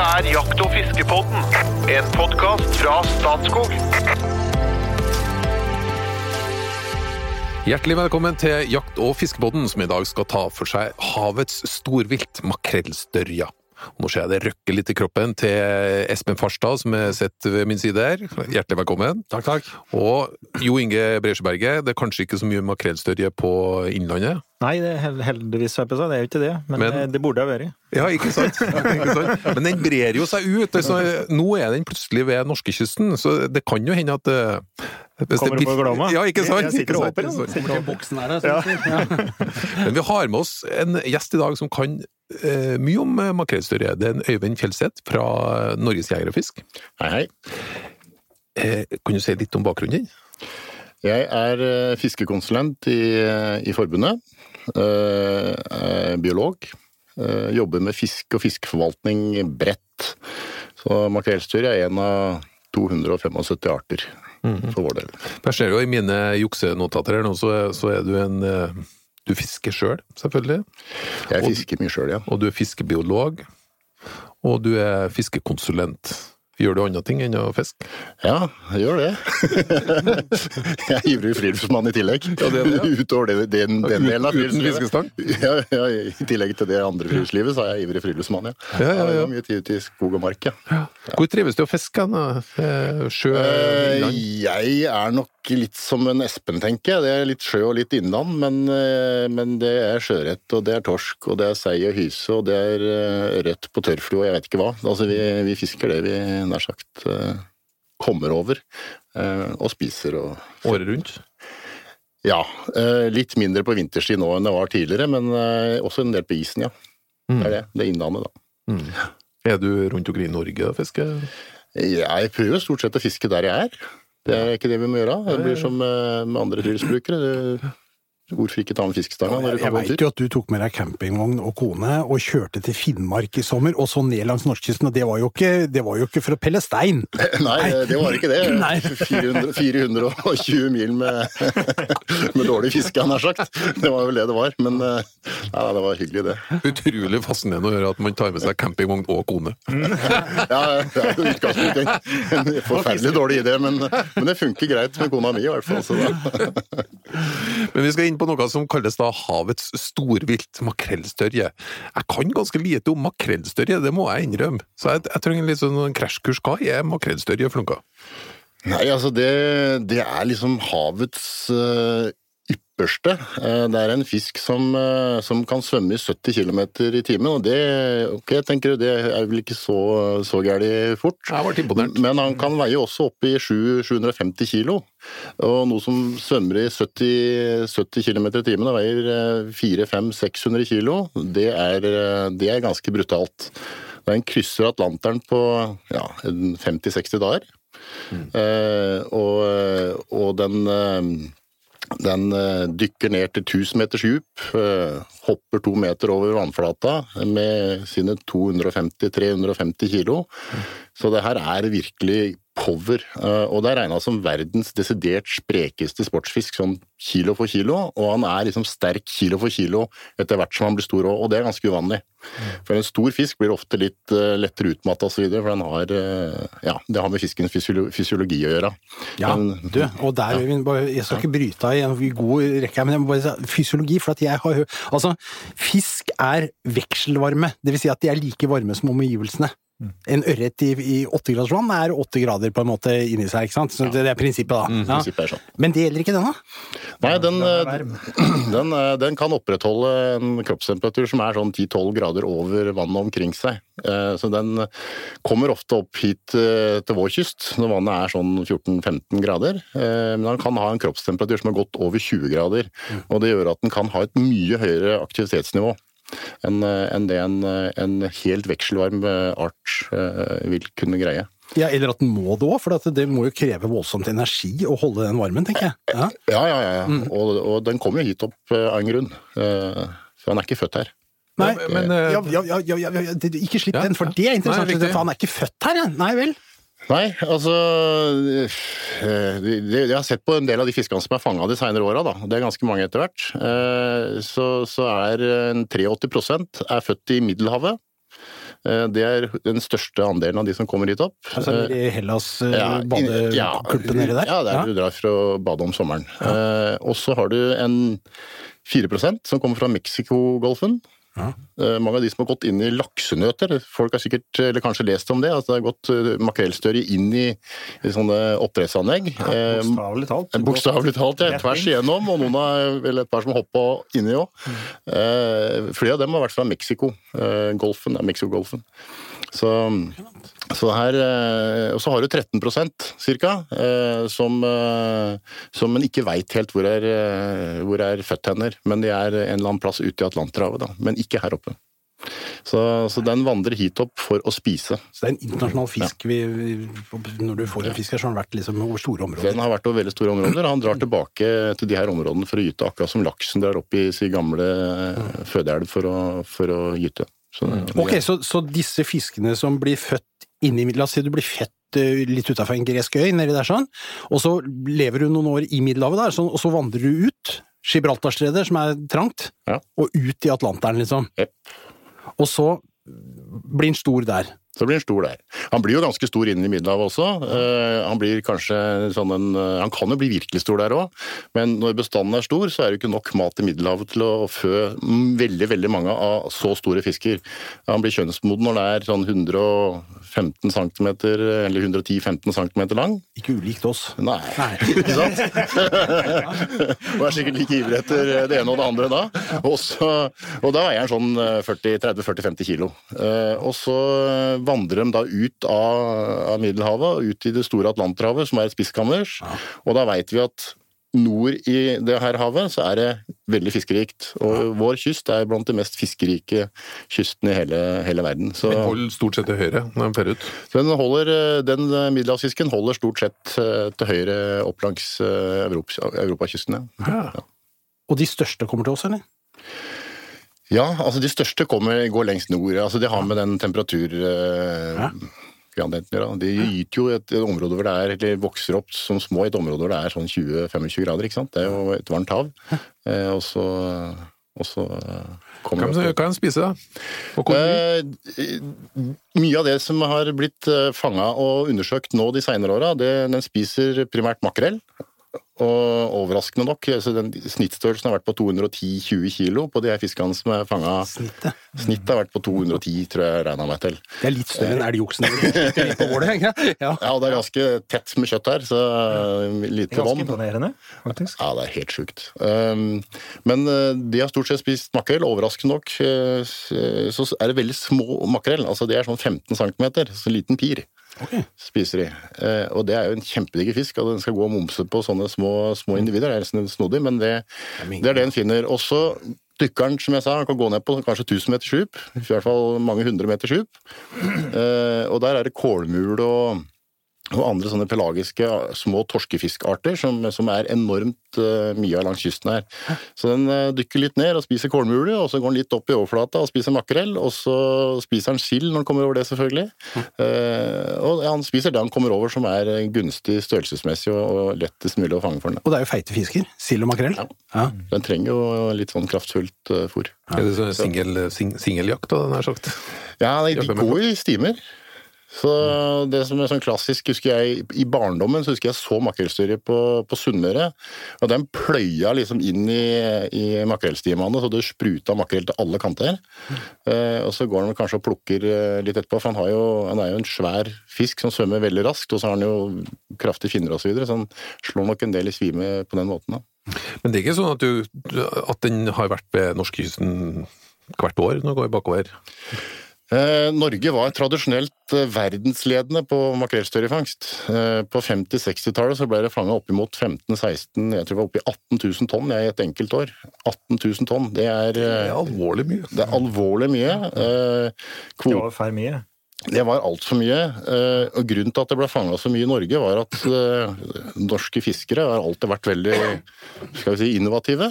Dette er Jakt- og fiskepodden, en podkast fra Statskog. Hjertelig velkommen til Jakt- og fiskepodden, som i dag skal ta for seg havets storvilt, makrellstørja. Nå ser jeg det røkke litt i kroppen til Espen Farstad, som er sett ved min side her. Hjertelig velkommen. Takk, takk. Og Jo Inge Bresjeberget, det er kanskje ikke så mye makrellstørje på Innlandet? Nei, det er heldigvis, jeg det er jo ikke det. Men, Men- eh, det burde ha vært. Ja, ikke sant? ikke sant? Men den brer jo seg ut. Altså, nå er den plutselig ved norskekysten, så det kan jo hende at eh, hvis Kommer det opp på Glomma? Ja, ikke sant? Jeg sitter og håper, den. Ikke sant? boksen her, ja. Men vi har med oss en gjest i dag som kan mye om eh, makrellstørje. Det er en Øyvind Kjelseth fra eh, Norges Jeger og Fisk. Hei, hei. Eh, kan du si litt om bakgrunnen din? Jeg er eh, fiskekonsulent i, eh, i forbundet. Eh, biolog. Eh, jobber med fisk og fiskeforvaltning bredt. Så makrellstyr er en av 275 arter for vår del. Jeg ser jo i mine juksenotater her nå, så, så er du en eh, Du fisker sjøl, selv, selvfølgelig. Jeg Og- fisker mye sjøl, ja. Og du er fiskebiolog. Og du er fiskekonsulent. Gjør du andre ting enn å fiske? Ja, jeg gjør det. jeg er ivrig friluftsmann i tillegg. Ja, det det, Utover det, den, den delen av Uten friluftslivet. fiskestang? Ja, ja, I tillegg til det andre friluftslivet, så er jeg ivrig friluftsmann, ja. Ja, ja, ja. Mye tid ute i skog og mark, ja. Hvor trives du å fiske? Eh, Sjø? Eh. Jeg er nok litt som en Espen, tenker jeg. Det er litt sjø og litt innland, men, eh, men det er sjøørret, og det er torsk, og det er sei og hyse, og det er eh, rødt på tørrflue, og jeg vet ikke hva. Altså, vi, vi fisker det vi nær sagt eh, kommer over, og spiser og Året rundt? Ja. Litt mindre på vinterstid nå enn det var tidligere, men også en del på isen, ja. Det er det. Det er innlandet, da. Mm. Er du rundt omkring i Norge og fisker? Jeg prøver stort sett å fiske der jeg er. Det er ikke det vi må gjøre. Det blir som eh, med andre friluftsbrukere. Hvorfor ikke ta med fiskestanga Jeg veit jo at du tok med deg campingvogn og kone og kjørte til Finnmark i sommer, og så ned langs norskekysten, og det var, jo ikke, det var jo ikke for å pelle stein. Nei, det var ikke det. 400, 420 mil med, med dårlig fiske, han har sagt. Det var vel det det var. Men eh, ja, det var hyggelig, det. Utrolig fascinerende å høre at man tar med seg campingvogn og kone. Ja, det er jo utgangspunktet en- en forferdelig dårlig idé, men, men det funker greit med kona mi i hvert fall. Så da. Men vi skal inn på noe som kalles da havets storvilt, makrellstørje. Jeg kan ganske lite om makrellstørje, det må jeg innrømme. Så jeg, jeg trenger litt sånn krasjkurs. Hva er makrellstørje for noe? Nei, altså det, det er liksom havets eh, ypperste. Eh, det er en fisk som, eh, som kan svømme i 70 km i timen, og det, ok, tenker du, det er vel ikke så, så gærent fort. Jeg ble imponert. Men han kan veie også opp i 750 kilo. Og noe som svømmer i 70, 70 km i timen og veier 400-500-600 kilo, det er, eh, det er ganske brutalt. Den krysser Atlanteren på ja, 50-60 dager. Eh, og, og den, eh, den eh, dykker ned til 1000 meters dyp, eh, hopper to meter over vannflata med sine 250-350 kilo. Så det her er virkelig power. eh, Og det er regna som verdens desidert sprekeste sportsfisk, sånn kilo for kilo. Og han er liksom sterk kilo for kilo etter hvert som han blir stor òg, og det er ganske uvanlig. For en stor fisk blir ofte litt eh, lettere utmatta osv., for den har eh, Ja, det har med fiskens fysiologi å gjøre. Ja, Men- du, og der, ja. jeg skal ikke bryte av i en god rekke, men jeg må bare si fysiologi, for at jeg har Altså, fisk er vekselvarme, det vil si at de er like varme som omgivelsene. En ørret i, i 8 graders vann er 8 grader på en måte inni seg, ikke sant? Så det, det er prinsippet, da. Ja. Prinsippet er sånn. Men det gjelder ikke denne? Nei, den, Den eh, den, eh, den kan opprettholde en kroppstemperatur som er sånn 10-12 grader over vannet omkring seg. Eh, Så den kommer ofte opp hit til vår kyst når vannet er sånn 14-15 grader. Eh, Men den kan ha en kroppstemperatur som er godt over 20 grader. Og det gjør at den kan ha et mye høyere aktivitetsnivå enn en det en, eh, en helt vekselvarm eh, art eh, vil kunne greie. Ja, eller at den må det òg, for det må jo kreve voldsomt energi å holde den varmen, tenker jeg. Ja. Ja, ja, ja. Og, og den kommer jo hit opp eh, av en grunn. Eh, For han er ikke født her. Nei, men, eh, ja, ja, ja, ja, ja, ja, det- ikke slipp Ja, den, for det er interessant. For han er ikke født her, ja. Nei vel? Nei, altså eh, det- det- Jeg har sett på en del av de fiskene som er fanga de seinere åra, da. Det er ganske mange etter hvert. Eh, Så, så er 83% er født i Middelhavet. Eh, Det er den største andelen av de som kommer hit opp. Altså Eh, i Hellas, eh, ja, ja, badeklumpen nedi der? Ja, der du drar for å bade om sommeren. Ja. og så har du en 4% som kommer fra Mexicogolfen. Ja. Eh, mange av de som har gått inn i laksenøter, folk har sikkert eller kanskje lest om det, altså det har gått eh, makrellstørje inn i, i sånne oppdrettsanlegg. Ja, Bokstavelig talt. Bokstavelig talt, ja. Tvers igjennom, og noen har vel et par som hoppa inni òg. Eh, flere av dem har vært fra Mexico. Eh, golfen, ja, Mexico-golfen. Så, så her eh, Og så har du 13% cirka, eh, som, eh, som en ikke veit helt hvor er, hvor er født hender. Men de er en eller annen plass ute i Atlanterhavet, da. Men ikke her oppe. Så, så den vandrer hit opp for å spise. Så det er en internasjonal fisk vi, vi, Når du får en fisk her, så har den vært liksom over store områder. Den har vært over veldig store områder. Han drar tilbake til de her områdene for å gyte, akkurat som laksen drar opp i sin gamle eh, fødeelv for å, for å gyte. Så, Ok, så, så disse fiskene som blir født inni La oss si du blir født eh, litt utafor en gresk øy, nedi der sånn, og så lever du noen år i Middelhavet der, sånn, og så vandrer du ut Gibraltarstredet, som er trangt, Ja. og ut i Atlanteren, liksom. Yep. Og så blir den stor der. Så blir han stor der. Han blir jo ganske stor inn i Middelhavet også. Uh, han blir kanskje sånn en uh, Han kan jo bli virkelig stor der òg, men når bestanden er stor, så er det ikke nok mat i Middelhavet til å fø veldig, veldig mange av så store fisker. Han blir kjønnsmoden når det er sånn 115 cm, eller 110-15 cm lang. Ikke ulikt oss. Nei. Nei. Ikke sant? og er sikkert like ivrig etter det ene og det andre da. Også, og da veier han sånn 30-40-50 kilo. Uh, Og så vandrer de da ut av, av Middelhavet og ut i det store Atlanterhavet, som er et Ja. Og da veit vi at nord i det her havet så er det veldig fiskerikt. Og vår kyst er blant de mest fiskerike kystene i hele, hele verden. Så Den holder stort sett til høyre når den fer ut. den, holder, eh, den middelhavsfisken holder stort sett eh, til høyre opp langs eh, Europa, europakysten. Ja. Og de største kommer til oss, eller? Ja, altså de største kommer, går lengst nord. Altså Det har med den temperatur... Eh. De gyter jo et område hvor det er, eller vokser opp som små i et område hvor det er sånn 20-25 grader. ikke sant? Det er jo et varmt hav. Eh, og så, og så eh, kommer Hva det kan en spise, da? Eh, mye av det som har blitt fanga og undersøkt nå de seinere åra, den spiser primært makrell. Og overraskende nok, så den snittstørrelsen har vært på 210-20 kilo på de her fiskene som er fanga. Snittet. Snittet har vært på 210, tror jeg regna meg til. Det er litt større enn elgoksen ikke sant? Ja. Ja, det er ganske tett med kjøtt her, så lite Ganske imponerende, faktisk. Ja, det er helt sjukt. Um, men uh, de har stort sett spist makrell. Overraskende nok uh, så er det veldig små makrell. Altså det er sånn 15 cm, så liten pir Ok. spiser de. Eh, og det er jo en kjempediger fisk, at den skal gå og momse på sånne små, små individer. Det er nesten snodig, men det, det er det en finner. Også dykkeren, som jeg sa, kan gå ned på kanskje 1000 meters dyp. I hvert fall mange hundre meters dyp. Eh, og der er det kålmul og og andre sånne pelagiske små torskefiskarter som, som er enormt uh, mye av langs kysten her. Så den uh, dykker litt ned og spiser kålmule, og så går den litt opp i overflata og spiser makrell, og så spiser han sild når han kommer over det, selvfølgelig. Uh, og ja, han spiser det han kommer over som er gunstig størrelsesmessig og, og lettest mulig å fange for den. Og det er jo feite fisker. Sild og makrell. Ja. Den trenger jo litt sånn kraftfullt uh, fôr. Er det sånn singel, sing, singeljakt, da, nær sagt? Ja, de, de går i stimer. Så det som er sånn klassisk, husker jeg I barndommen så husker jeg så makrellstørje på, på Sunnmøre. Og den pløya liksom inn i, i makrellstimene, så det spruta makrell til alle kanter. Eh, og så går han kanskje og plukker eh, litt etterpå, for han, jo, han er jo en svær fisk som svømmer veldig raskt. Og så har han jo kraftige finner og så videre, så han slår nok en del i svime på den måten. da. Men det er ikke sånn at, du, at den har vært ved norskekysten hvert år når den går bakover? Eh, Norge var tradisjonelt eh, verdensledende på makrellstørjefangst. Eh, på 50-60-tallet så ble det fanga oppimot 15-16, jeg tror det var oppi 18 000 tonn i et enkelt år. 18 000 tonn, det er, Det er alvorlig mye. det er alvorlig mye. Eh, Det kvo- var for mye. Det var altfor mye. eh, Og grunnen til at det ble fanga så mye i Norge, var at eh, norske fiskere har alltid vært veldig skal vi si, innovative.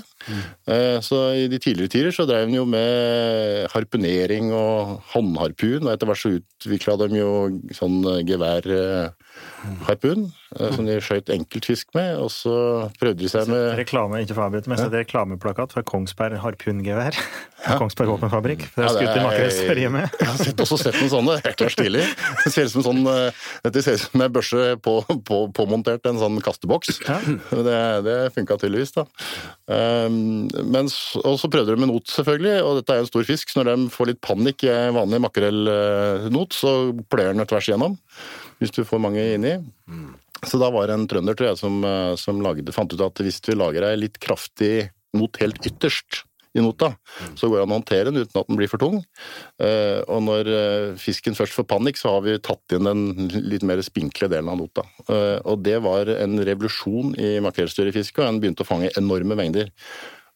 Eh, Så i de tidligere tider så drev de jo med harpunering og håndharpun, og etter hvert så utvikla de jo sånn geværharpun. Eh, som de skjøt enkeltfisk med, og så prøvde de seg med Reklame, ikke for avbryte, men så er det reklameplakat fra Kongsberg harpungevær. Kongsberg våpenfabrikk. Det er skutt i er- makrellstørje med. Jeg har sett, også sett noen sånne. Er klart stilig. Det ser ut som sånn, eh, dette ser ut som en børse på, på, påmontert en sånn kasteboks. Ja. Det, det funka tydeligvis, da. Um, men, og så prøvde de med not, selvfølgelig, og dette er en stor fisk. Så når de får litt panikk i en vanlig makrellnot, så pløyer den tvers igjennom. Hvis du får mange inni. Så da var det en trønder, tror jeg, som, eh, som lagde, fant ut at hvis vi lager ei litt kraftig not helt ytterst i nota, så går det an å håndtere den uten at den blir for tung. Eh, og når eh, fisken først får panikk, så har vi tatt inn den litt mer spinkle delen av nota. Og det var en revolusjon i makrellstørjefiske, og en begynte å fange enorme mengder.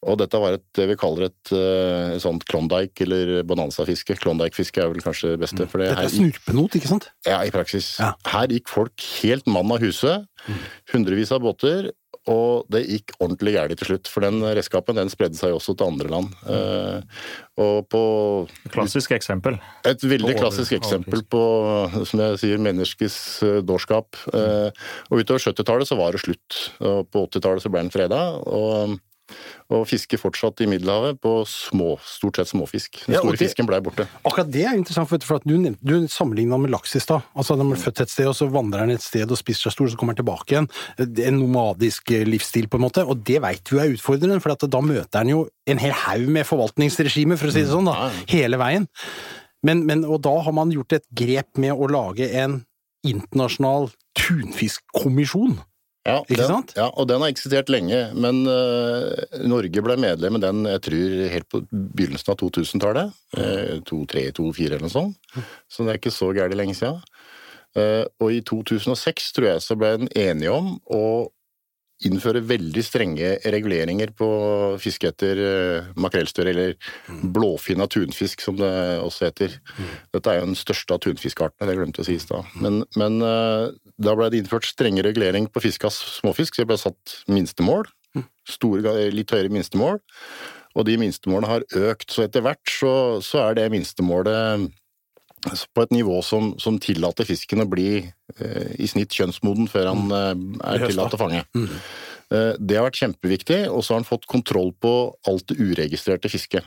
Og dette var et, det vi kaller et, eh, et sånt Klondyke- eller bonanza-fiske. Klondyke-fiske er vel kanskje det beste. For det Dette her er snurpenot, ikke sant? ja, i praksis. Ja. Her gikk folk helt mann av huset. Hundrevis av båter. Og det gikk ordentlig gærent til slutt, for den redskapen den spredde seg også til andre land. Eh, og på Klassisk eksempel. et veldig Over- klassisk eksempel på, som jeg sier, menneskets eh, dårskap. Eh, og utover 70-tallet så var det slutt. Og på 80-tallet så ble den freda. Og, og fisker fortsatt i Middelhavet på små, stort sett småfisk. Den Ja, store det- fisken blei borte. Akkurat det er interessant, for for at du, du sammenligna med laks i stad. Altså, den blir født et sted, og så vandrer den et sted og spiser seg stor, så kommer den tilbake igjen. Det er En nomadisk eh, livsstil, på en måte. Og det veit du er utfordrende, for at da møter den jo en hel haug med forvaltningsregimer, for å si det sånn, da. Hele veien. Men, men, og da har man gjort et grep med å lage en internasjonal tunfiskkommisjon. Ja, Ikke den, sant? Ja, og den har eksistert lenge, men uh, Norge ble medlem i den jeg tror helt på begynnelsen av 2000-tallet. Uh, 2003-2004 eller noe sånt. Så det er ikke så gærent lenge siden. Uh, og i 2006 tror jeg så ble den enige om å innføre veldig strenge reguleringer på fiske etter uh, makrellstørre, eller blåfinna tunfisk som det også heter. Dette er jo den største av tunfiskartene, det glemte jeg å si i stad. Men, men eh, da ble det innført strenge regulering på fiske av småfisk, så det ble satt minstemål. Store, litt høyere minstemål. Og de minstemålene har økt, så etter hvert så, så er det minstemålet på et nivå som, som tillater fisken å bli eh, i snitt kjønnsmoden før han eh, er tillatt å fange. Eh, det har vært kjempeviktig, og så har han fått kontroll på alt det uregistrerte fisket.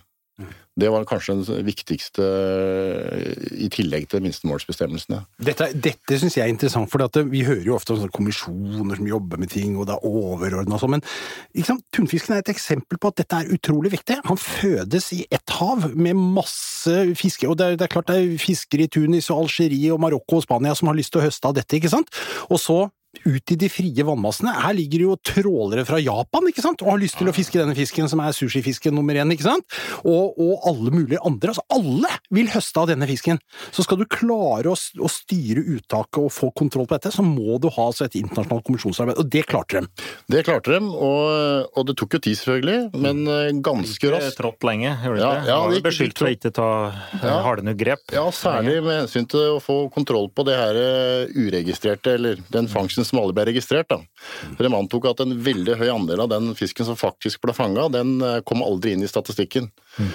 Det var kanskje den viktigste, eh, i tillegg til minstemålsbestemmelsene. Dette, dette syns jeg er interessant, for vi hører jo ofte om sånne kommisjoner som jobber med ting, og det er overordna og sånn, men tunfisken er et eksempel på at dette er utrolig viktig. Han fødes i ett hav med masse fiske, og det er, det er klart det er fiskere i Tunis og Algerie og Marokko og Spania som har lyst til å høste av dette, ikke sant? Og så ut i de frie vannmassene. Her ligger det jo trålere fra Japan, ikke sant, og har lyst til å fiske denne fisken som er sushifisken nummer én, ikke sant, og, og alle mulige andre. Altså, alle vil høste av denne fisken. Så skal du klare å, å styre uttaket og få kontroll på dette, så må du ha altså, et internasjonalt kommisjonsarbeid, og det klarte de. Det klarte de, og, og det tok jo tid selvfølgelig, men ganske ganske Ikke raskt. trått lenge, gjorde det Ja, ikke? ja, det gikk beskyldt for ikke å ta Ja. harde nok grep. Ja, særlig med hensyn til å få kontroll på det her eh, uregistrerte, eller den fangsten som aldri ble registrert. da. De antok at en veldig høy andel av den fisken som faktisk ble fanga, den eh, kom aldri inn i statistikken. Mm.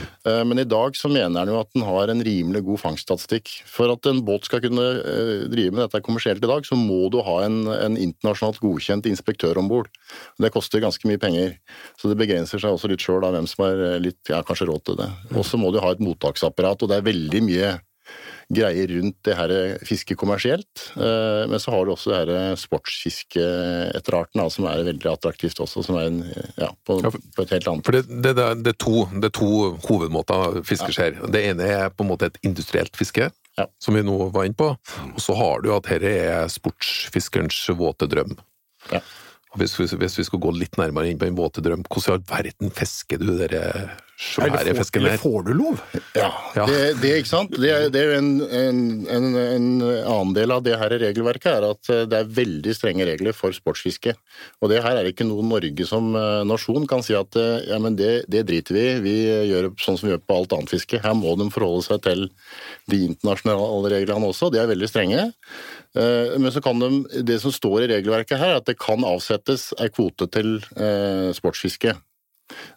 Men i dag så mener han jo at den har en rimelig god fangststatistikk. For at en båt skal kunne eh, drive med dette kommersielt i dag, så må du ha en, en internasjonalt godkjent inspektør om bord. Det koster ganske mye penger, så det begrenser seg også litt sjøl av hvem som har eh, litt, ja, kanskje råd til det. Og så må du ha et mottaksapparat, og det er veldig mye greier rundt det her fisket kommersielt. Eh, Men så har du også det her sportsfiske etter arten, som er veldig attraktivt også, som er en, ja, på, på et helt annet For det, det, det, det, er to, det er to hovedmåter fiske skjer. Det ene er på en måte et industrielt fiske, Ja. som vi nå var inne på. Og så har du at dette er sportsfiskerens våte drøm. Ja. Hvis, vi- hvis vi skulle gå litt nærmere inn på en våte drøm, hvordan i all verden fisker du de svære fiskene får, fisken eller får du lov? Ja, Ja. Det, det, ikke sant? Det, er- det er en, en, en, en annen del av det her regelverket er at eh, det er veldig strenge regler for sportsfiske. Og det her er ikke noe Norge som eh, nasjon kan si at eh, ja, men det, det driter vi vi gjør sånn som vi gjør på alt annet fiske. Her må de forholde seg til de internasjonale reglene også, de er veldig strenge. Eh, Men så kan de, det som står i regelverket her, er at det kan avsettes ei kvote til eh, sportsfiske.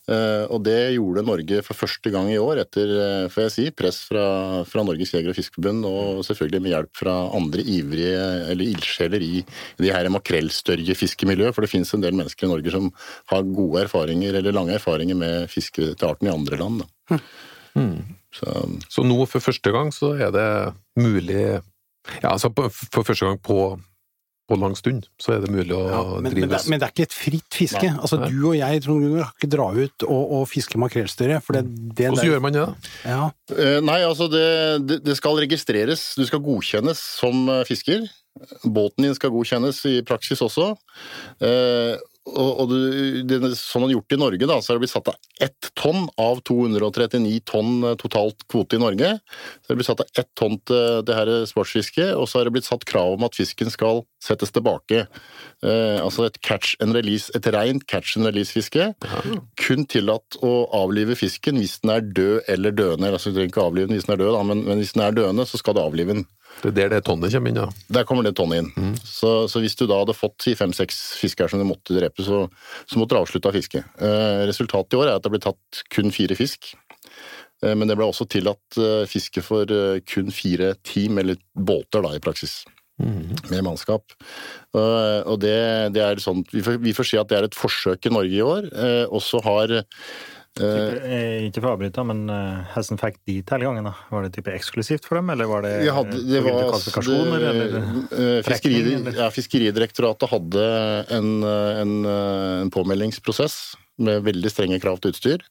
Eh, Og det gjorde Norge for første gang i år, etter får jeg si, press fra, fra Norges jeger- og fiskerforbund, og selvfølgelig med hjelp fra andre ivrige eller ildsjeler i de her makrellstørjefiskemiljøet. For det finnes en del mennesker i Norge som har gode erfaringer eller lange erfaringer med fiske til arten i andre land. Da. Så, Så nå for første gang så er det mulig Ja, altså for første gang på, på lang stund så er det mulig å Ja, men, men, drive det, er- men det er ikke et fritt fiske. Nei. Altså, Nei. du og jeg Trond Gunnar, kan ikke dra ut og, og fiske det, det Hvordan der- gjør man det? da? Ja. Uh, Nei, altså det, det, det skal registreres. Du skal godkjennes som eh, fisker. Båten din skal godkjennes i praksis også. Eh, og, og det, som man har gjort i Norge, da, så er det blitt satt av ett tonn av 239 tonn eh, totalt kvote i Norge. Så er det blitt satt av ett tonn til det her sportsfisket, og så er det blitt satt krav om at fisken skal settes tilbake. Eh, altså et catch and release, et rent catch and release-fiske. Kun tillatt å avlive fisken hvis den er død eller døende. Altså, du trenger ikke avlive den hvis den er død, da, men, men hvis den er døende, så skal du avlive den. Det er der det tonnet kommer inn, ja. Der kommer det tonnet inn. Så, så hvis du da hadde fått fem-seks fisker som du måtte drepe, så, så måtte du avslutte av fisket. Eh, resultatet i år er at det ble tatt kun fire fisk. Eh, men det ble også tillatt eh, fiske for eh, kun fire team, eller båter da i praksis. Med mannskap. Eh, og det, det er sånn, vi får, vi får si at det er et forsøk i Norge i år. Eh, og så har eh, Eh, Ikke for å avbryte, men eh, hvordan fikk de tilgangen? da? Var det type eksklusivt for dem, eller var det, hadde, det var, kvalifikasjoner? det, eller? eh, fiskeri, eller? ja, Fiskeridirektoratet hadde en, eh, en, eh, en påmeldingsprosess med veldig strenge krav til utstyr.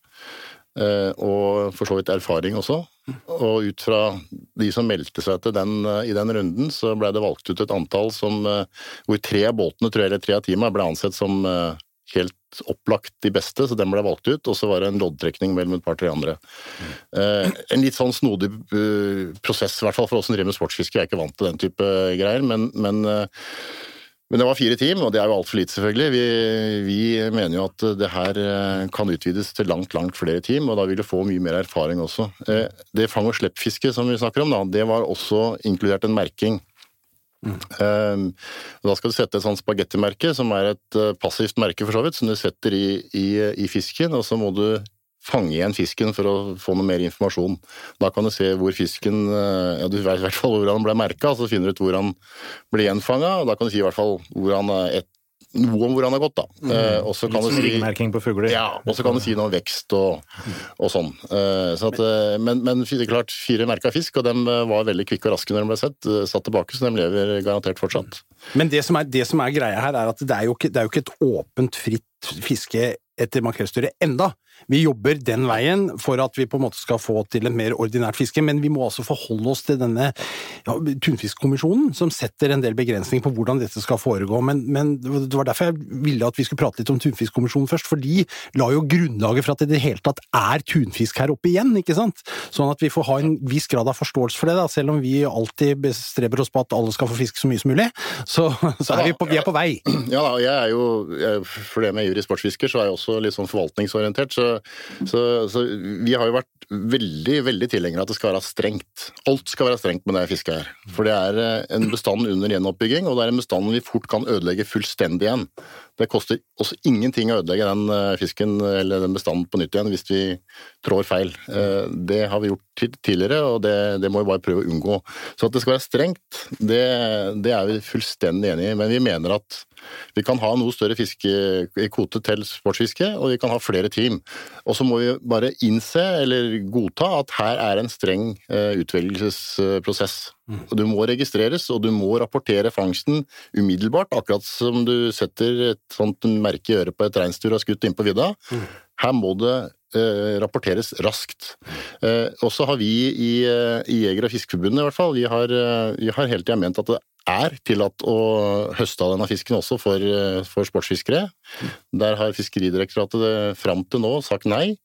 eh, Og for så vidt erfaring også. Og ut fra de som meldte seg til den eh, i den runden, så ble det valgt ut et antall som, eh, hvor tre av båtene, tror jeg, eller tre av teamene ble ansett som eh, helt opplagt de beste, så den ble valgt ut. Og så var det en loddtrekning mellom et par-tre andre. Eh, en litt sånn snodig uh, prosess, i hvert fall for oss som driver med sportsfiske. Jeg er ikke vant til den type greier, men, men, uh, men det var fire team, og det er jo altfor lite, selvfølgelig. Vi, vi mener jo at det her eh, kan utvides til langt, langt flere team, og da vil du få mye mer erfaring også. Det fang- og slipp-fisket som vi snakker om, da, det var også inkludert en merking. Um, da skal du sette et sånt spagettimerke, som er et eh, passivt merke for så vidt, som du setter i, i, i fisken, og så må du fange igjen fisken for å få noe mer informasjon. Da kan du se hvor fisken eh, ja, Du vet i hvert fall hvor han ble merka, så finner du ut hvor han ble gjenfanga, og da kan du si i hvert fall hvor han er et, noe om hvor han har gått. da. Eh, og så Litt kan du si på fugler. ja, og så kan du si noe om vekst og, og sånn. Eh, Så at, eh, men, men det klart, fire merka fisk, og de var veldig kvikke og raske når de ble sett, satt tilbake, så de lever garantert fortsatt. Men det som, er, det som er greia her, er at det er jo ikke, det er jo ikke et åpent, fritt fiske etter makrellstørje enda. Vi jobber den veien for at vi på en måte skal få til et mer ordinært fiske, men vi må altså forholde oss til denne ja, tunfiskkommisjonen, som setter en del begrensninger på hvordan dette skal foregå. Men, men det var derfor jeg ville at vi skulle prate litt om tunfiskkommisjonen først, for de la jo grunnlaget for at det i det hele tatt er tunfisk her oppe igjen, ikke sant? Sånn at vi får ha en viss grad av forståelse for det, da, selv om vi alltid bestreber oss på at alle skal få fiske så mye som mulig, så, så er vi på, vi er på vei. Ja, og jeg er jo, jeg, for det med ivrig sportsfisker, så er jeg også litt sånn forvaltningsorientert, så, så, så vi har jo vært veldig, veldig tilhengere av at det skal være strengt. Alt skal være strengt med det fisket her. For det er eh, en bestand under gjenoppbygging, og det er en bestand vi fort kan ødelegge fullstendig igjen. Det koster også ingenting å ødelegge den eh, fisken eller den bestanden på nytt igjen hvis vi trår feil. Eh, Det har vi gjort tidligere, og det, det må vi bare prøve å unngå. Så at det skal være strengt, det, det er vi fullstendig enig i. Men vi mener at vi kan ha noe større fiskekvote til sportsfiske, og vi kan ha flere team. Og så må vi bare innse, eller godta, at her er en streng eh, utvelgelsesprosess. Og Du må registreres, og du må rapportere fangsten umiddelbart, akkurat som du setter et sånt merke i øret på et reinsdyr og har skutt inn på vidda. Her må det eh, rapporteres raskt. Eh, og så har vi i, eh, i Jeger- og Fiskerforbundet i hvert fall, vi har, eh, vi har hele tida ment at det er tillatt å høste av denne fisken også for, eh, for sportsfiskere. Der har Fiskeridirektoratet eh, fram til nå sagt nei.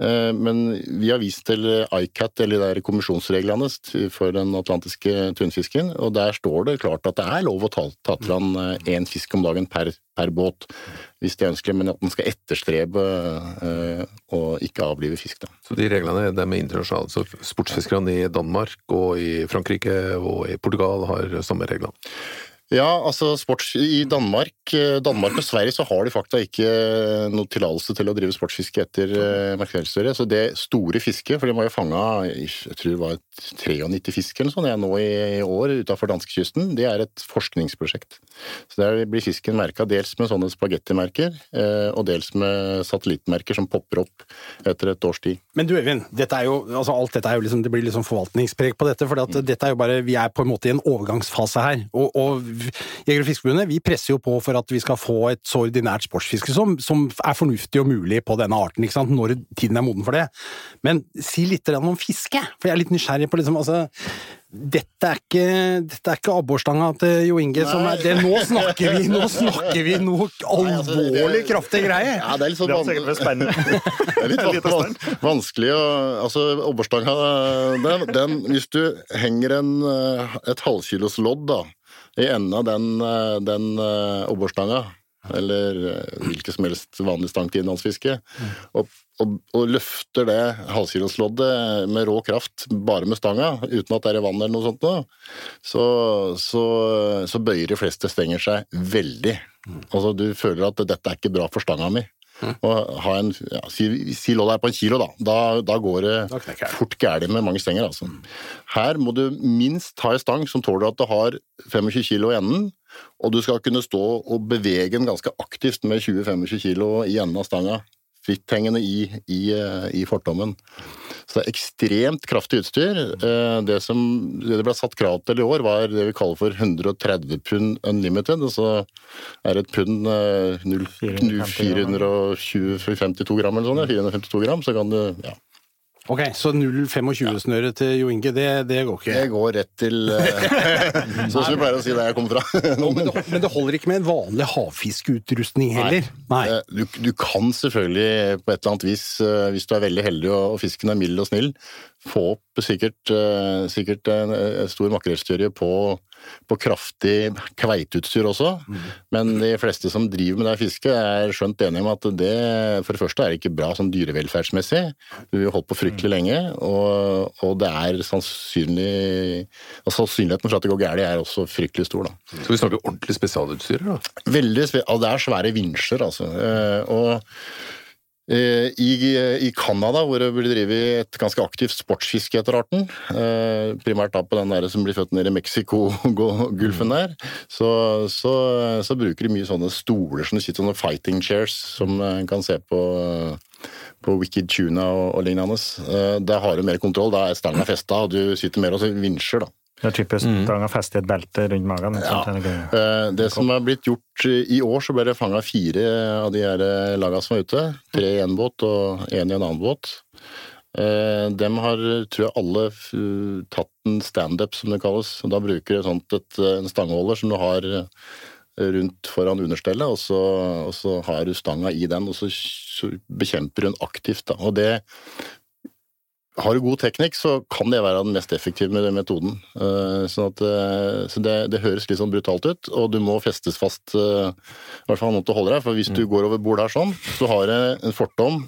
Eh, Men vi har vist til ICAT, eller det der kommisjonsreglene for den atlantiske tunfisken, og der står det klart at det er lov å ta, ta til land én fisk om dagen per, per båt, hvis det er ønskelig, men at man skal etterstrebe eh, å ikke avlive fisk. Da. Så de reglene de er internasjonale. Så sportsfiskerne i Danmark og i Frankrike og i Portugal har samme regler. Ja, altså sports, I Danmark, eh, Danmark og Sverige så har de fakta ikke eh, noe tillatelse til å drive sportsfiske etter uh, makrellstørje. Så det store fisket, for de har jo fanga jeg tror det var 93 fisk eller sånn, jeg nå i, år utafor danskekysten, det er et forskningsprosjekt. Så Der blir fisken merka dels med sånne spagettimerker, og dels med satellittmerker som popper opp etter et års tid. Men du Øyvind, dette er jo, altså alt dette er jo liksom, det blir liksom forvaltningspreg på dette. For dette er jo bare, vi er på en måte i en overgangsfase her. og, og Jeger- og Fiskerforbundet vi presser jo på for at vi skal få et så ordinært sportsfiske som, som er fornuftig og mulig på denne arten, ikke sant? når tiden er moden for det. Men si litt om fiske, for jeg er litt nysgjerrig på liksom, altså, dette er ikke, dette er ikke abborstanga til Jo Inge som er det, Nå snakker vi nå snakker vi noe altså, alvorlig kraftig greie! Ja, det er litt sånn er spennende. Det er litt van- van- vanskelig å Altså, abborstanga den, den Hvis du henger en, eh, et halvkilos lodd da, i enden av den, eh, den eh, eller eh, hvilket som helst vanlig stang til innlandsfiske, og, og, og løfter det halvkilosloddet med rå kraft bare med stanga, uten at det er i vann eller noe sånt, nå, så, så, så bøyer de fleste stenger seg veldig. Altså, du føler at dette er ikke bra for stanga mi. Og ha en, ja, si, si loddet er på en kilo, da. Da, da går det Da fort gærent med mange stenger. Altså. Her må du minst ha en stang som tåler at det har 25 kilo i enden, og du skal kunne stå og bevege den ganske aktivt med 20-25 kilo i enden av stanga. Fritthengende i, i, eh, i fortommen. Så det er ekstremt kraftig utstyr. Eh, Det som det ble satt krav til i år, var det vi kaller for 130 pund unlimited. Og så er et pund 0, 452 gram eller sånn, 452 gram, så kan du ja. Ok, så 0,25-snøre til Jo Inge, det, det går ikke? Det går rett til Sånn som vi pleier å si der jeg kommer fra. Men det, men det holder ikke med en vanlig havfiskeutrustning heller? Nei. Nei. Du, du kan selvfølgelig på et eller annet vis, eh, hvis du er veldig heldig og, og fisken er mild og snill, få opp sikkert, eh, sikkert en, en stor makrellstørje på, på kraftig kveiteutstyr også. Men de fleste som driver med det fisket, er skjønt enige om at det for det første er ikke bra sånn dyrevelferdsmessig. Vi har holdt på fryktelig lenge, og, og det er sannsynlig altså Sannsynligheten for at det går galt er også fryktelig stor. da. Skal vi snakke ordentlig spesialutstyr? da? Veldig altså, Det er svære vinsjer, altså. Eh, Og i, i Canada, hvor det blir drevet et ganske aktivt sportsfiske etter arten, eh, primært da på den der som blir født nede i Mexico-gulfen der, så, så, så bruker de mye sånne stoler som du sitter sånne fighting chairs, som en kan se på på Wicked Tuna og, og lignende. Eh, Der har du mer kontroll, da er stanga festa, og du sitter mer og vinsjer, da. Det er typisk stanga å i et belte rundt magen. Ja. Det. Eh, Det som er blitt gjort eh, i år, så ble det fanga fire av de her eh, laga som var ute. Tre i en båt og én i en annen båt. Dem har, tror jeg, alle tatt en standup, som det kalles. Da bruker du sånt et, en stangeholder som du har rundt foran understellet, og så, og så har du stanga i den, og så så bekjemper hun aktivt. Da. Og det har du god teknikk, så kan det være den mest effektive med den metoden. Eh, Sånn at, eh, så det, det høres litt sånn brutalt ut, og du må festes fast, eh, i hvert fall noe til å holde deg. For hvis du går over bordet her sånn, så har du en fortom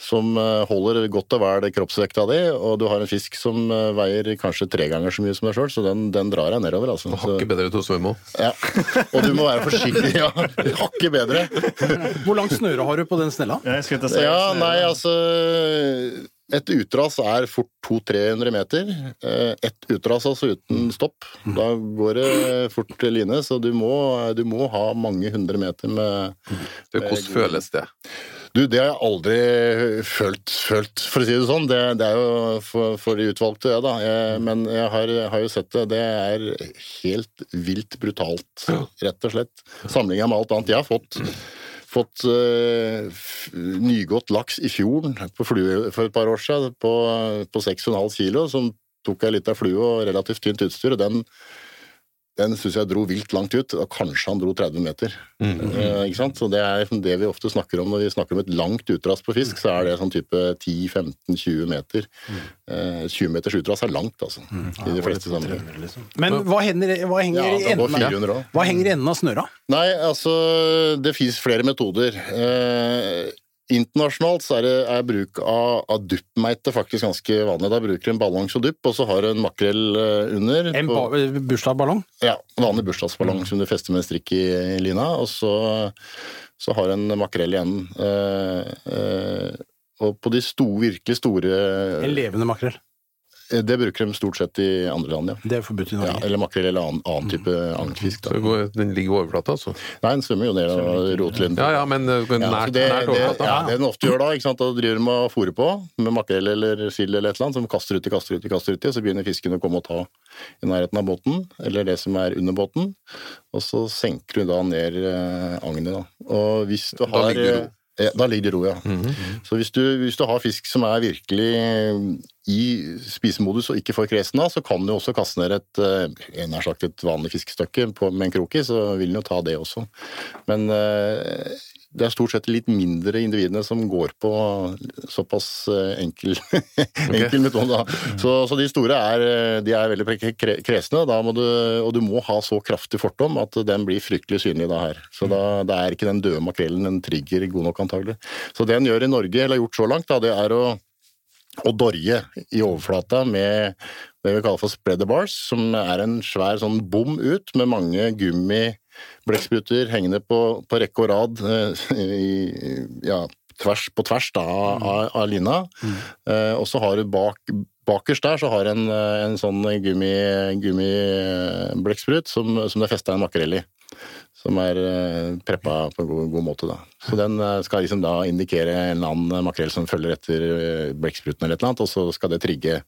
som holder godt og vel kroppsvekta di, og du har en fisk som veier kanskje tre ganger så mye som deg sjøl, så den, den drar deg nedover. Altså. Så, Hakket bedre til å svømme òg. ja. Og du må være forsiktig. Ja, hakket bedre. Hvor langt snøre har du på den snella? Ja, Jeg skulle til si Ja, nei, altså Et utras er fort 200-300 meter. Ett Et utras altså uten stopp. Da går det fort line, så du må, du må ha mange hundre meter med Hvordan føles det? Du, det har jeg aldri følt, følt for å si det sånn. Det, det er jo for, for de utvalgte, det, da. Jeg, men jeg har, har jo sett det. Det er helt vilt brutalt, rett og slett. Sammenlignet med alt annet jeg har fått. Fått uh, nygått laks i fjorden flue for et par år siden på, på 6,5 kilo, som tok ei lita flue og relativt tynt utstyr, og den, den syns jeg dro vilt langt ut. og Kanskje han dro 30 meter. Eh, ikke sant? Så Det er liksom det vi ofte snakker om når vi snakker om et langt utras på fisk, så er det sånn type 10-15-20 meter. Eh, 20 meters utras er langt, altså. I de fleste sammenhenger. Men hva, hender, hva, henger Ja, i enden av- hva henger i enden av snøra? Nei, altså Det fins flere metoder. Eh, Internasjonalt så er, det, er bruk av, av duppmeite faktisk ganske vanlig. Da bruker du en ballongs og dupp, og så har du en makrell eh, under. En på- bursdagsballong? Ja, vanlig bursdagsballong som du fester med en strikk i, i lina, og så, så har du en makrell igjen. Eh, eh, og på de store, virkelig store En levende makrell. Det bruker de stort sett i andre land, ja. Det er forbudt i ja eller makrell eller annen, annen type mm. Så den ligger i overflata, altså. Nei, den svømmer jo ned og roter litt. Ja ja, men nært, Ja, det, nært det, ja, det den ofte gjør da, ikke sant? da driver de med å fôre på med makrell eller sild eller et eller annet, som kaster uti, kaster uti, kaster uti, og så begynner fisken å komme og ta i nærheten av båten, eller det som er under båten, og så senker du da ned eh, agnet. Da. Og hvis du Da har ligger eh, Da ligger det i ro, ja. Mhm. Så hvis du, hvis du har fisk som er virkelig eh, i spisemodus og ikke får kresen av, så kan du også kaste ned et, en jeg sagt et vanlig fiskestykke med en krok i, så vil den jo ta det også. Men eh, det er stort sett litt mindre individene som går på såpass eh, enkel, enkel metode. Da. Så, så de store er, eh, de er veldig kresne, du, og du må ha så kraftig fortom at den blir fryktelig synlig da her. Så da, da er ikke den døde makrellen en trigger god nok antagelig. Så det en gjør i Norge, eller har gjort så langt, da, det er å og dorje i overflata med det vi kaller for spreader bars, som er en svær sånn bom ut med mange gummiblekkspruter hengende på, på rekke og rad eh, i, ja, tvers, på tvers da, av, av lina. Eh, og så har du bak, bakerst der så har en, eh, en sånn gummi- gummiblettsprut som, som det er festa en makrell i. Som er eh, preppa på en god, god måte. da. Så Den skal liksom da indikere en eller annen makrell som følger etter blekkspruten, eller et eller annet, og så skal det trigge,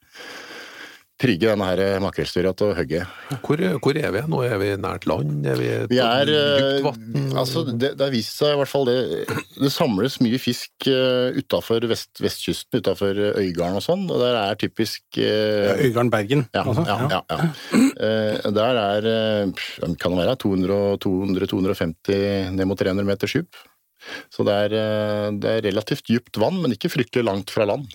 trigge denne her makrellstyra til å hogge. Hvor, hvor er vi? Nå er vi nært land? Er vi, Vi er dypt eh, vann? Altså, det, det har vist seg i hvert fall det Det samles mye fisk uh, utafor vest, vestkysten, utafor Øygarden og sånn, og der er typisk eh, Øygarden Bergen. Ja, altså. ja, ja, ja. Eh, der er eh, kan det være 200-250 ned mot 300 meter dyp. Så det er, eh, det er relativt dypt vann, men ikke fryktelig langt fra land.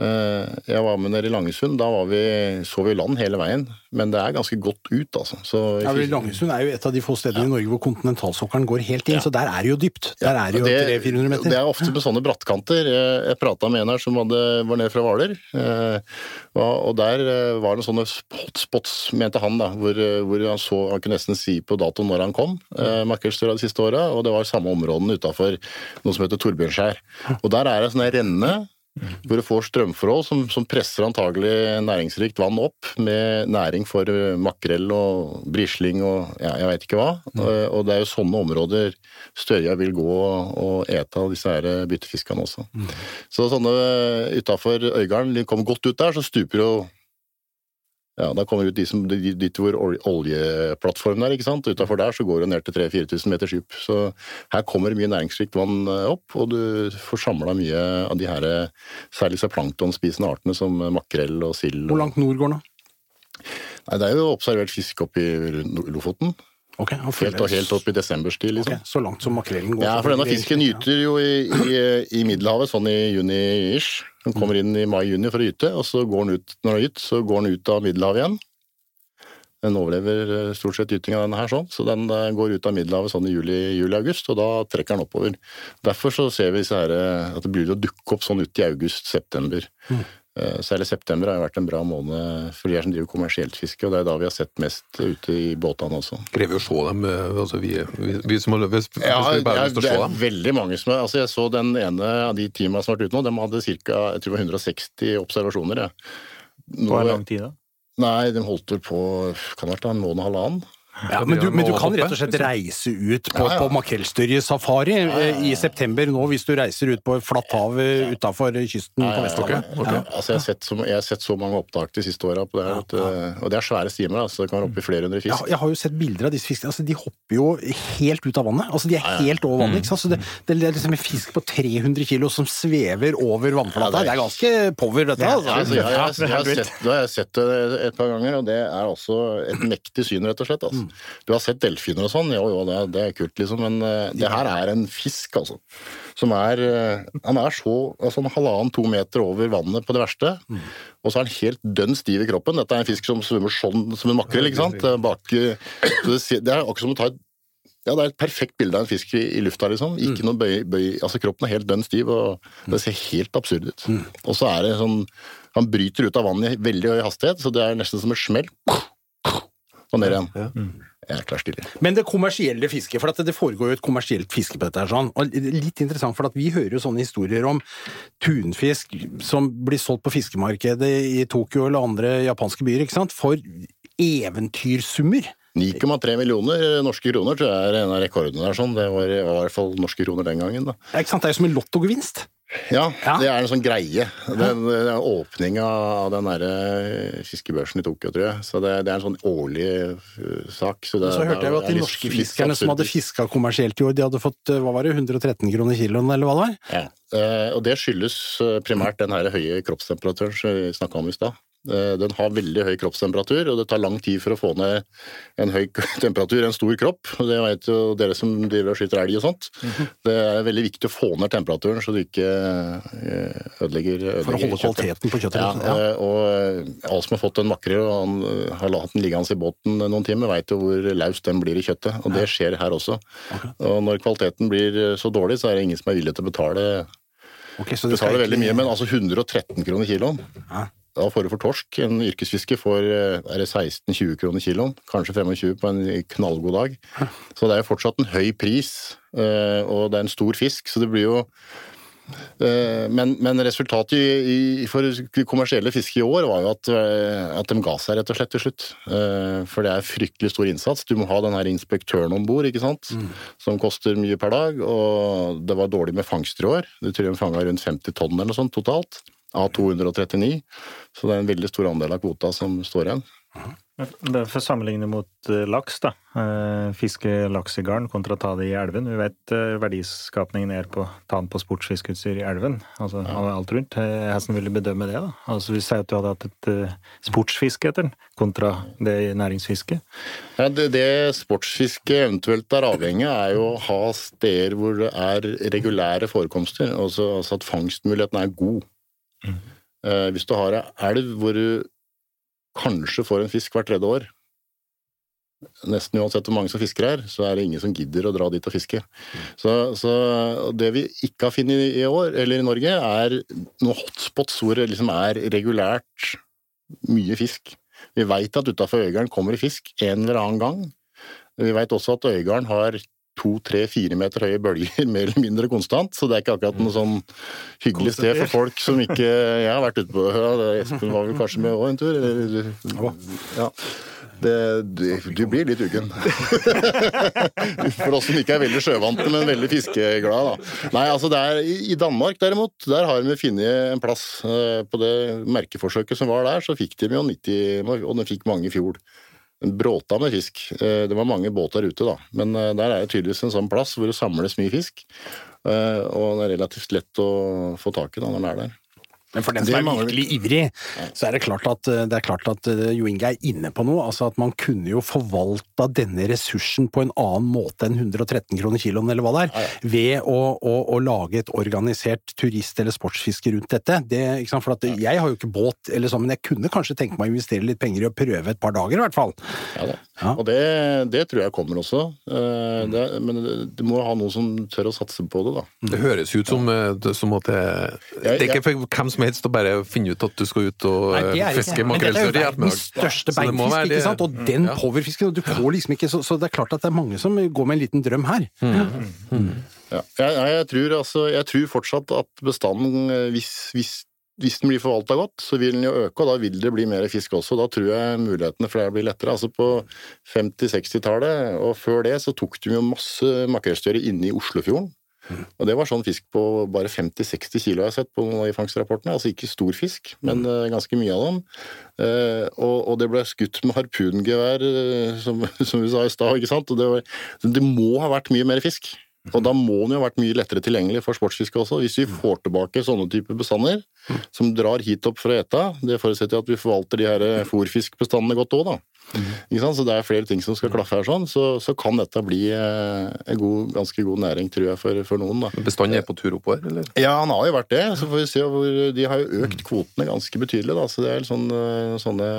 Eh, Jeg var med dere i Langesund, da var vi, så vi land hele veien, men det er ganske godt ut, altså. Så Ja, men Langesund er jo et av de få stedene i Norge hvor kontinentalsokkelen går helt inn, så der er det jo dypt. Der er det jo 300-400 meter. Det er ofte med sånne brattkanter. Jeg, prata med en her som hadde, var nede fra Hvaler, eh, og, der var det sånne hotspots, mente han, da, hvor, hvor han så Han kunne nesten si på datoen når han kom, eh, de siste åra, og det var samme områdene utafor noe som heter Torbjørnskjær. Og der er det sånne renne hvor du får strømforhold som, som presser antagelig næringsrikt vann opp med næring for eh, makrell og brisling og ja, jeg veit ikke hva. Og, og det er jo sånne områder Størja vil gå og, ete av disse her byttefiskene også. Så sånne utafor Øygarden, de kommer godt ut der, så stuper jo ja, Da kommer ut de som, dit hvor oljeplattformen er, ikke sant. Utafor der så går det ned til 3000-4000 meters dyp. Så her kommer mye næringsrikt vann eh, opp, og du får samla mye av de her eh, særlig disse planktonspisende artene som eh, makrell og sild. Hvor langt nord går den? Nei, det er jo observert fisk opp i Lofoten. Ok, han Helt, og helt opp i desemberstid, liksom. Ok, så langt som makrellen går. Ja, for denne fisken gyter jo i, i, i Middelhavet sånn i juni-ish. Den kommer inn i mai-juni for å gyte, og så går den ut når den har gytt, så går den ut av Middelhavet igjen. Den overlever eh, stort sett gytinga, denne her, sånn. så den eh, går ut av Middelhavet sånn i juli-august, og da trekker den oppover. Derfor så ser vi her, eh, at det blir å dukke opp sånn ut i august-september. Eh, Særlig september har jo vært en bra måned for de her som driver kommersielt fiske, og det er da vi har sett mest ute i båtene også. Krever jo å se dem? eh, Altså, vi, vi, vi som har hvis Ja, vi bare har lyst til det å se er dem? veldig mange som er altså Jeg så den ene av de teamene som har vært ute nå, de hadde ca. 160 observasjoner. Ja. På en lang tid, da? Nei, de holdt vel på kan det være en måned og halvannen. Ja, men, du, men du kan rett og slett reise ut på, Ja, ja. på makrellstørjesafari eh, i september nå, hvis du reiser ut på flatt hav utafor kysten på Vestlandet. Ja, altså jeg, har sett så, jeg har sett så mange opptak de siste åra på det her, at, eh, og det er svære stimer. Altså, det kan være oppi i flere hundre fisk. jeg har jo sett bilder av disse fiskene. Altså, de hopper jo helt ut av vannet. Altså, de er helt over vannet. ikke sant? Så det, det er liksom en fisk på 300 kilo som svever over vannflata. Ja, det Det er- ganske power, dette. Ja, altså. jeg, har sett det et par ganger, og det er også et mektig syn, rett og slett. Altså. Du har sett delfiner og sånn, jo jo, det, det er kult, liksom, men uh, det her er en fisk, altså. Som er uh, Han er så altså, en halvannen-to meter over vannet på det verste, og så er han helt dønn stiv i kroppen. Dette er en fisk som svømmer sånn som en makrell, ikke sant? Bak, eh, det, det er akkurat som å ta et Ja, det er et perfekt bilde av en fisk i, i lufta, liksom. Ikke noe bøy, bøy Altså, kroppen er helt dønn stiv, og det ser helt absurd ut. Og så er det sånn Han bryter ut av vannet i veldig høy hastighet, så det er nesten som et smell. Og ned igjen. Jækla stilig. Men det kommersielle fisket, for at det foregår jo et kommersielt fiske på dette her sånn, og litt interessant, for at vi hører jo sånne historier om tunfisk som blir solgt på fiskemarkedet i Tokyo eller andre japanske byer, ikke sant, for eventyrsummer. 9,3 millioner norske kroner tror jeg er en av rekordene der. sånn. Det var, i hvert fall norske kroner den gangen. da. Er Ikke sant, det er jo som en lottogevinst. Ja, Ja. det er en sånn greie. Den, den åpninga av den derre fiskebørsen i Tokyo, tror jeg. Så det, det er en sånn årlig uh, sak. Så, det, Så hørte jeg jo at de norske fiskerne som hadde fiska kommersielt i år, de hadde fått eh, hva var det, 113 kroner kiloen, eller hva det var? Ja. Eh, og det skyldes eh, primært den her høye kroppstemperaturen som vi snakka om i stad. Eh, Den har veldig høy kroppstemperatur, og det tar lang tid for å få ned en høy temperatur i en stor kropp. Det vet jo dere som driver og skyter elg og sånt. Mhm. Det er veldig viktig å få ned temperaturen, så du ikke eh, ødelegger, ødelegger For å holde kvaliteten på kjøttet. Ja, liksom. Ja. eh, og alle som har fått en makrell og han har latt den liggende i båten noen timer, veit jo hvor laus den blir i kjøttet. Og det skjer her også. Og når kvaliteten blir så dårlig, så er det ingen som er villig til å betale, Okay, så det skal betale veldig mye. Men altså 113 kroner kiloen. Ja. Da får du for torsk. En yrkesfisker får eh, er det 16-20 kroner kiloen, kanskje 25 på en knallgod dag. Så det er jo fortsatt en høy pris, eh, og det er en stor fisk, så det blir jo eh, men, men resultatet i, i, for kommersielle fisket i år var jo at, eh, at de ga seg rett og slett til slutt. Eh, For det er fryktelig stor innsats. Du må ha den her inspektøren om bord, ikke sant? som koster mye per dag. Og det var dårlig med fangster i år. Du tror de fanga rundt 50 tonn eller noe sånt totalt. Av 239. Så det er en veldig stor andel av kvota som står igjen. Det For å sammenligne mot eh, laks, da. Eh, Fiske laks i garn kontra ta det i elven. Vi vet eh, verdiskapningen er på ta den på sportsfiskeutstyr i elven. Altså alt rundt. Hvordan vil du bedømme det, da? Altså Hvis du hadde hatt et sportsfiske etter den, kontra det i næringsfiske. Ja, det, det sportsfiske eventuelt er avhengig av, er jo å ha steder hvor det er regulære forekomster. Altså, altså at fangstmuligheten er god. Eh, hvis du har ei elv hvor du kanskje får en fisk hvert tredje år, nesten uansett hvor mange som fisker her, så er det ingen som gidder å dra dit og fiske. Så, så det vi ikke har funnet i år, eller i Norge, er noen hotspots hvor det liksom er regulært mye fisk. Vi veit at utafor Øygarden kommer det fisk en eller annen gang. Vi veit også at Øygarden har to, tre, fire meter høye bølger mer eller mindre konstant, så det er ikke akkurat noe sånn hyggelig sted for folk som ikke Jeg har vært ute på ja, Espen var vel kanskje med òg en tur? Eller, ja. Det, du, du blir litt uggen. For oss som ikke er veldig sjøvante, men veldig fiskeglade, da. Nei, altså det er, I Danmark derimot, der har de funnet en plass. eh, På det merkeforsøket som var der, så fikk de jo 90, og de fikk mange i fjor. Bråta med fisk. Eh, Det var mange båter ute, da. Men eh, der er det tydeligvis en sånn plass hvor det samles mye fisk. Eh, Og det er relativt lett å få tak i da når den er der. Men for den som er virkelig ivrig, så er det klart at, det er klart at eh, Jo Inge er inne på noe. Altså at man kunne jo forvalta denne ressursen på en annen måte enn 113 kroner kiloen, eller hva det er, ved å, å, å lage et organisert turist- eller sportsfiske rundt dette. Det, ikke sant? For at jeg har jo ikke båt, eller sånn, men jeg kunne kanskje tenke meg å investere litt penger i å prøve et par dager, i hvert fall. Ja da. Ja. Og det, det tror jeg kommer også. Eh, Det, men du må ha noen som tør å satse på det, da. Det høres ut som, eh, som at det, det er ikke for hvem som helst å bare finne ut at du skal ut og Nei, eh, fiske er makrellstørje i ettermiddag. største Så beinfisk, ikke sant? Og den Ja. powerfisken, og du får liksom ikke så, så det er klart at det er mange som går med en liten drøm her. Ja. Jeg, jeg, jeg, tror, altså, jeg tror fortsatt at bestanden, eh, hvis, hvis, hvis den blir forvalta godt, så vil den jo øke, og da vil det bli mer fisk også. Da tror jeg mulighetene for det blir lettere. Altså På 50-60-tallet og før det så tok de jo masse makrellstørre inne i Oslofjorden. Og det var sånn fisk på bare 50-60 kilo jeg har sett på de fangstrapportene. Altså ikke stor fisk, men eh, ganske mye av dem. Eh, og, og det ble skutt med harpungevær, eh, som, som vi sa i stad, ikke sant. Og det, var, det må ha vært mye mer fisk. Og da må den jo ha vært mye lettere tilgjengelig for sportsfiske også. Hvis vi får tilbake sånne typer bestander som drar hit opp for å ete, det forutsetter at vi forvalter de her fòrfiskbestandene godt òg, da. Ikke sant? Så det er flere ting som skal klaffe her, sånn, så, så kan dette bli eh, en god, ganske god næring, tror jeg, for, for noen. da. Bestanden er på tur oppover, eller? Ja, han har jo vært det. Så får vi se hvor De har jo økt kvotene ganske betydelig, da. Så det er sånn, eh, sånne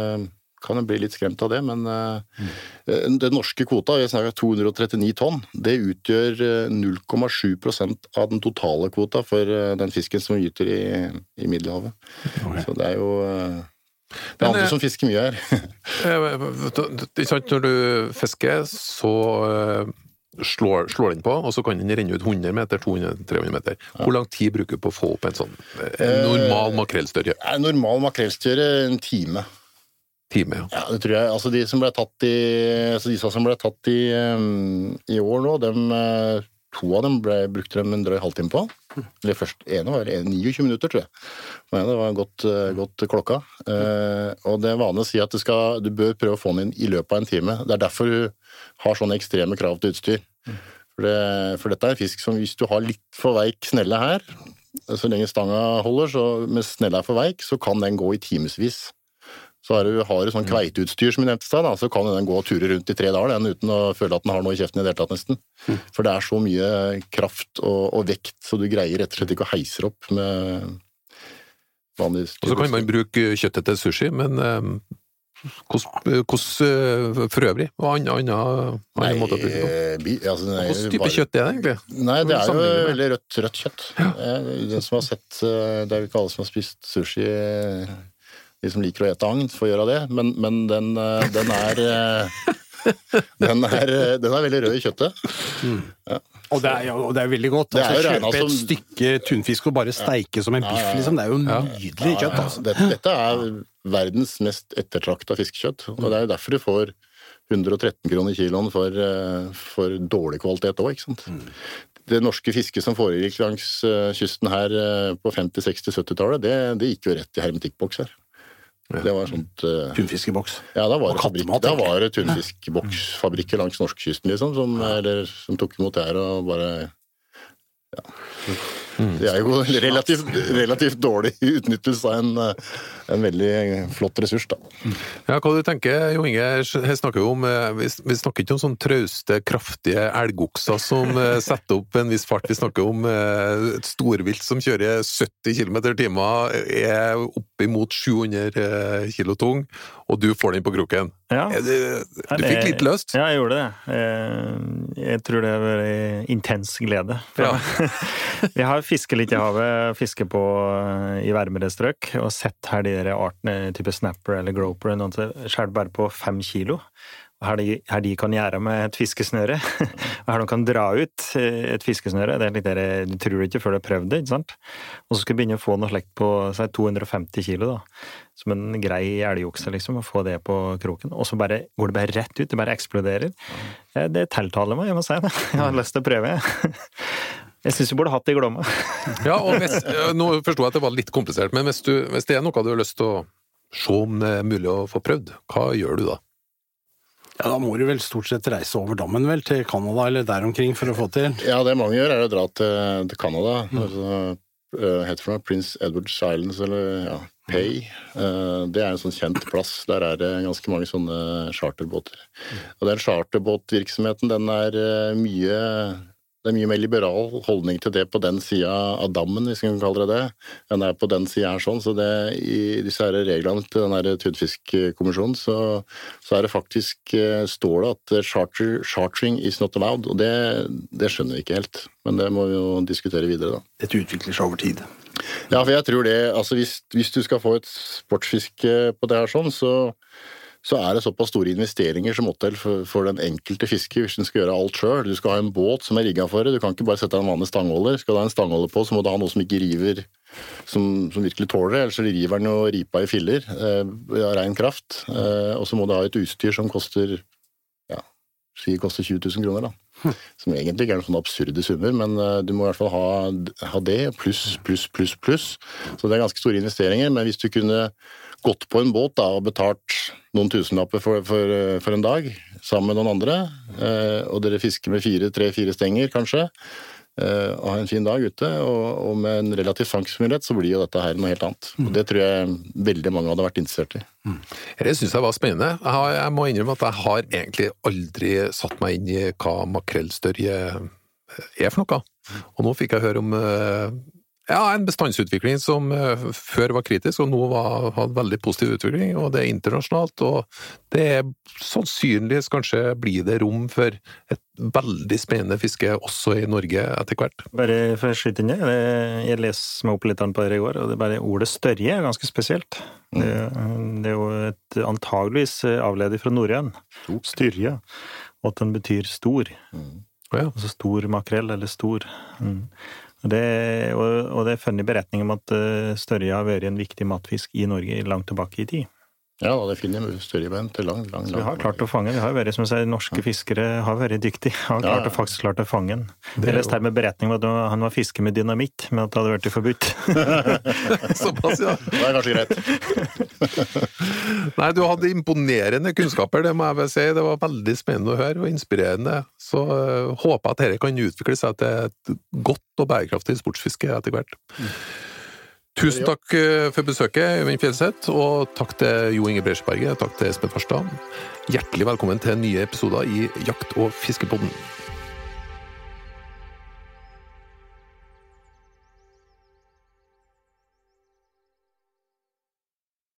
kan jo bli litt skremt av det, men eh, den norske kvota, vi snakker 239 tonn, det utgjør eh, 0,7% av den totale kvota for den fisken som gyter i, i Middelhavet. Så det er jo Det er andre eh, som fisker mye her. Eh, når du fisker, så eh, slår, slår den på, og så kan den renne ut 100 meter, 200, 300 meter. Hvor lang tid bruker du på å få opp en sånn en normal makrellstørje? Er normal makrellstørje en time. Time, ja. Ja, det tror jeg. Altså de som ble tatt i altså de som ble tatt i, i år nå, dem, to av dem ble, brukte de en drøy halvtime på. Eller først, ene var en 29 minutter, tror jeg. Men det var godt, eh, godt klokka. Eh, og det er vanlig å si at du, skal, du bør prøve å få den inn i løpet av en time. Det er derfor du har sånne ekstreme krav til utstyr. For, det, for dette er en fisk som hvis du har litt for veik snelle her, så lenge stanga holder, så mens snella er for veik, så kan den gå i timevis. Så du, har du sånn kveiteutstyr som vi nevnte i stad, da, så kan den gå og ture rundt i tre dager den, uten å føle at den har noe i kjeften i det hele tatt, nesten. For det er så mye kraft og, og vekt, så du greier rett og slett ikke å heise opp med vanlig styr. Og så kan man bruke kjøttet til sushi, men eh, hvordan eh, for øvrig? Hva annen, andre Nei, å bruke det på? eh, altså, Hvilken type bare- kjøtt er det egentlig? Nei, det er jo veldig rødt, rødt kjøtt. Ja. Den som har sett Det er jo ikke alle som har spist sushi, de som liker å ete agn, får gjøre det, men, men den, eh, den er eh, den er, eh, den er veldig rød i kjøttet. Og det er, og det er veldig godt. Er Altså, kjøpe som, et stykke tunfisk og bare steike som en biff, liksom. Det er jo nydelig kjøtt, altså. Dette, dette er verdens mest ettertrakta fiskekjøtt, og det er jo derfor du får 113 kroner kiloen for, for dårlig kvalitet òg, ikke sant. Det norske fisket som foregikk langs kysten her på 50-, 60-, 70-tallet, det, det gikk jo rett i hermetikkboks her. Det var sånt Uh, Tunfiskeboks. Ja, da var Og det, fabrikk, da var det tunfiskboksfabrikker langs norskekysten, liksom, som, eller, som tok imot det her og bare ja. Det er jo relativt, relativt dårlig utnyttelse av en, eh, en veldig flott ressurs, da. Ja, hva du tenker Jo Inge? Her snakker vi om eh, Vi vi snakker ikke om sånn trauste, kraftige elgokser som eh, setter opp en viss fart. Vi snakker om eh, et storvilt som kjører 70 km i timen, er oppimot 700 eh, kilo tung, og du får den på kroken. Ja. Er Du fikk litt løst? Ja, jeg gjorde det. Eh, Jeg tror det har vært intens glede. Ja. Vi har fisket litt i havet, fiske på eh, i varmere strøk, og sett her de der artene, type snapper eller groper, skjært bare på fem kilo. Og her de, her de kan gjøre med et fiskesnøre. Og her de kan dra ut eh, et fiskesnøre. Det er litt der, Du tror det ikke før du har prøvd det, ikke sant? Og så skal du begynne å få noe slikt på si, 250 kilo, da. Som en grei elgokse, liksom. å få det på kroken. Og så bare, går det bare rett ut. Det bare eksploderer. Eh, Det tiltaler meg, jeg må si det. Jeg har lyst til å prøve, jeg. Jeg syns du burde hatt det i Glomma. Ja, og hvis, Nå forsto jeg at det var litt komplisert, men hvis, du, hvis det er noe du har lyst til å se om det er mulig å få prøvd, hva gjør du da? Ja, da må du vel stort sett reise over dammen, vel, til Canada eller der omkring for å få til. Ja, det mange gjør, er å dra til, til Canada. Altså, heter for noe? Prince Edward Silence, eller ja, Pay. Eh, det er en sånn kjent plass. Der er det ganske mange sånne charterbåter. Og den charterbåtvirksomheten, den er eh, mye det er mye mer liberal holdning til det på den sida av dammen, hvis vi kan kalle det det, enn det er på den sida her sånn. Så det, i disse her reglene til den her Tudfiskkommisjonen, så, så er det faktisk eh, står det at charter, chartering is not allowed. Og det, det skjønner vi ikke helt. Men det må vi jo diskutere videre, da. Dette utvikler seg over tid. Ja, for jeg tror det Altså hvis, hvis du skal få et sportsfiske på det her sånn, så, så er det såpass store investeringer som må til for, den enkelte fisker hvis den skal gjøre alt sjøl. Du skal ha en båt som er rigga for det, du kan ikke bare sette deg en vanlig stangholder. Skal du ha en stangholder på, så må du ha noe som ikke river, som, som virkelig tåler det, ellers så river den jo ripa i filler eh, av rein kraft. Eh, og så må du ha et utstyr som koster ja, si koster 20 000 kroner, da. Som egentlig ikke er noen absurde summer, men uh, du må i hvert fall ha, ha det, pluss, pluss, pluss, pluss. Så det er ganske store investeringer, men hvis du kunne gått på en båt da, og betalt noen tusenlapper for, for, uh, for en dag, sammen med noen andre, uh, og dere fisker med fire, tre, fire stenger kanskje, og har en fin dag ute, og, og med en relativ fangstmulighet, så blir jo dette her noe helt annet. Og det tror jeg veldig mange hadde vært interessert i. Det syns jeg var spennende. Jeg, har, jeg må innrømme at jeg har egentlig aldri satt meg inn i hva makrellstørje er for noe. Og nå fikk jeg høre om eh, Ja, en bestandsutvikling som eh, før var kritisk, og nå var, hadde veldig positiv utvikling. Og det er internasjonalt, og det er sannsynligvis kanskje blir det rom for et veldig spennende fiske også i Norge etter hvert. Bare for å skyte inn det, jeg leser meg opp litt på det i går, og det er bare ordet størje er ganske spesielt. Det, det er jo et antageligvis avledig fra norrøn. Styrje. Og at den betyr stor. Ja. Altså stor makrell, eller stor. Mm. Det, og, og det er funnet beretning om at eh, størje har vært en viktig matfisk i Norge langt tilbake i tid. Ja, da, det finner jeg størjebein til lang, lang, Så vi har klart å fange den. Vi har vært, som jeg sier, norske fiskere har vært dyktige. Har klart ja. ja. faktisk klart å fange den. Det er Jeg leste her med beretning om at han var fisker med dynamitt, men at det hadde vært forbudt. Såpass, ja. Det er kanskje greit. Nei, du hadde imponerende kunnskaper, det må jeg vel si. Det var veldig spennende å høre, og inspirerende. Så uh, håper jeg at dette kan utvikle seg til et godt og bærekraftig sportsfiske etter hvert. Tusen takk øh, for besøket, Øyvind Fjellseth, og takk til Jo Inge Bresjeberget, takk til Espen Farstad. Hjertelig velkommen til nye episoder i Jakt- og fiskepodden.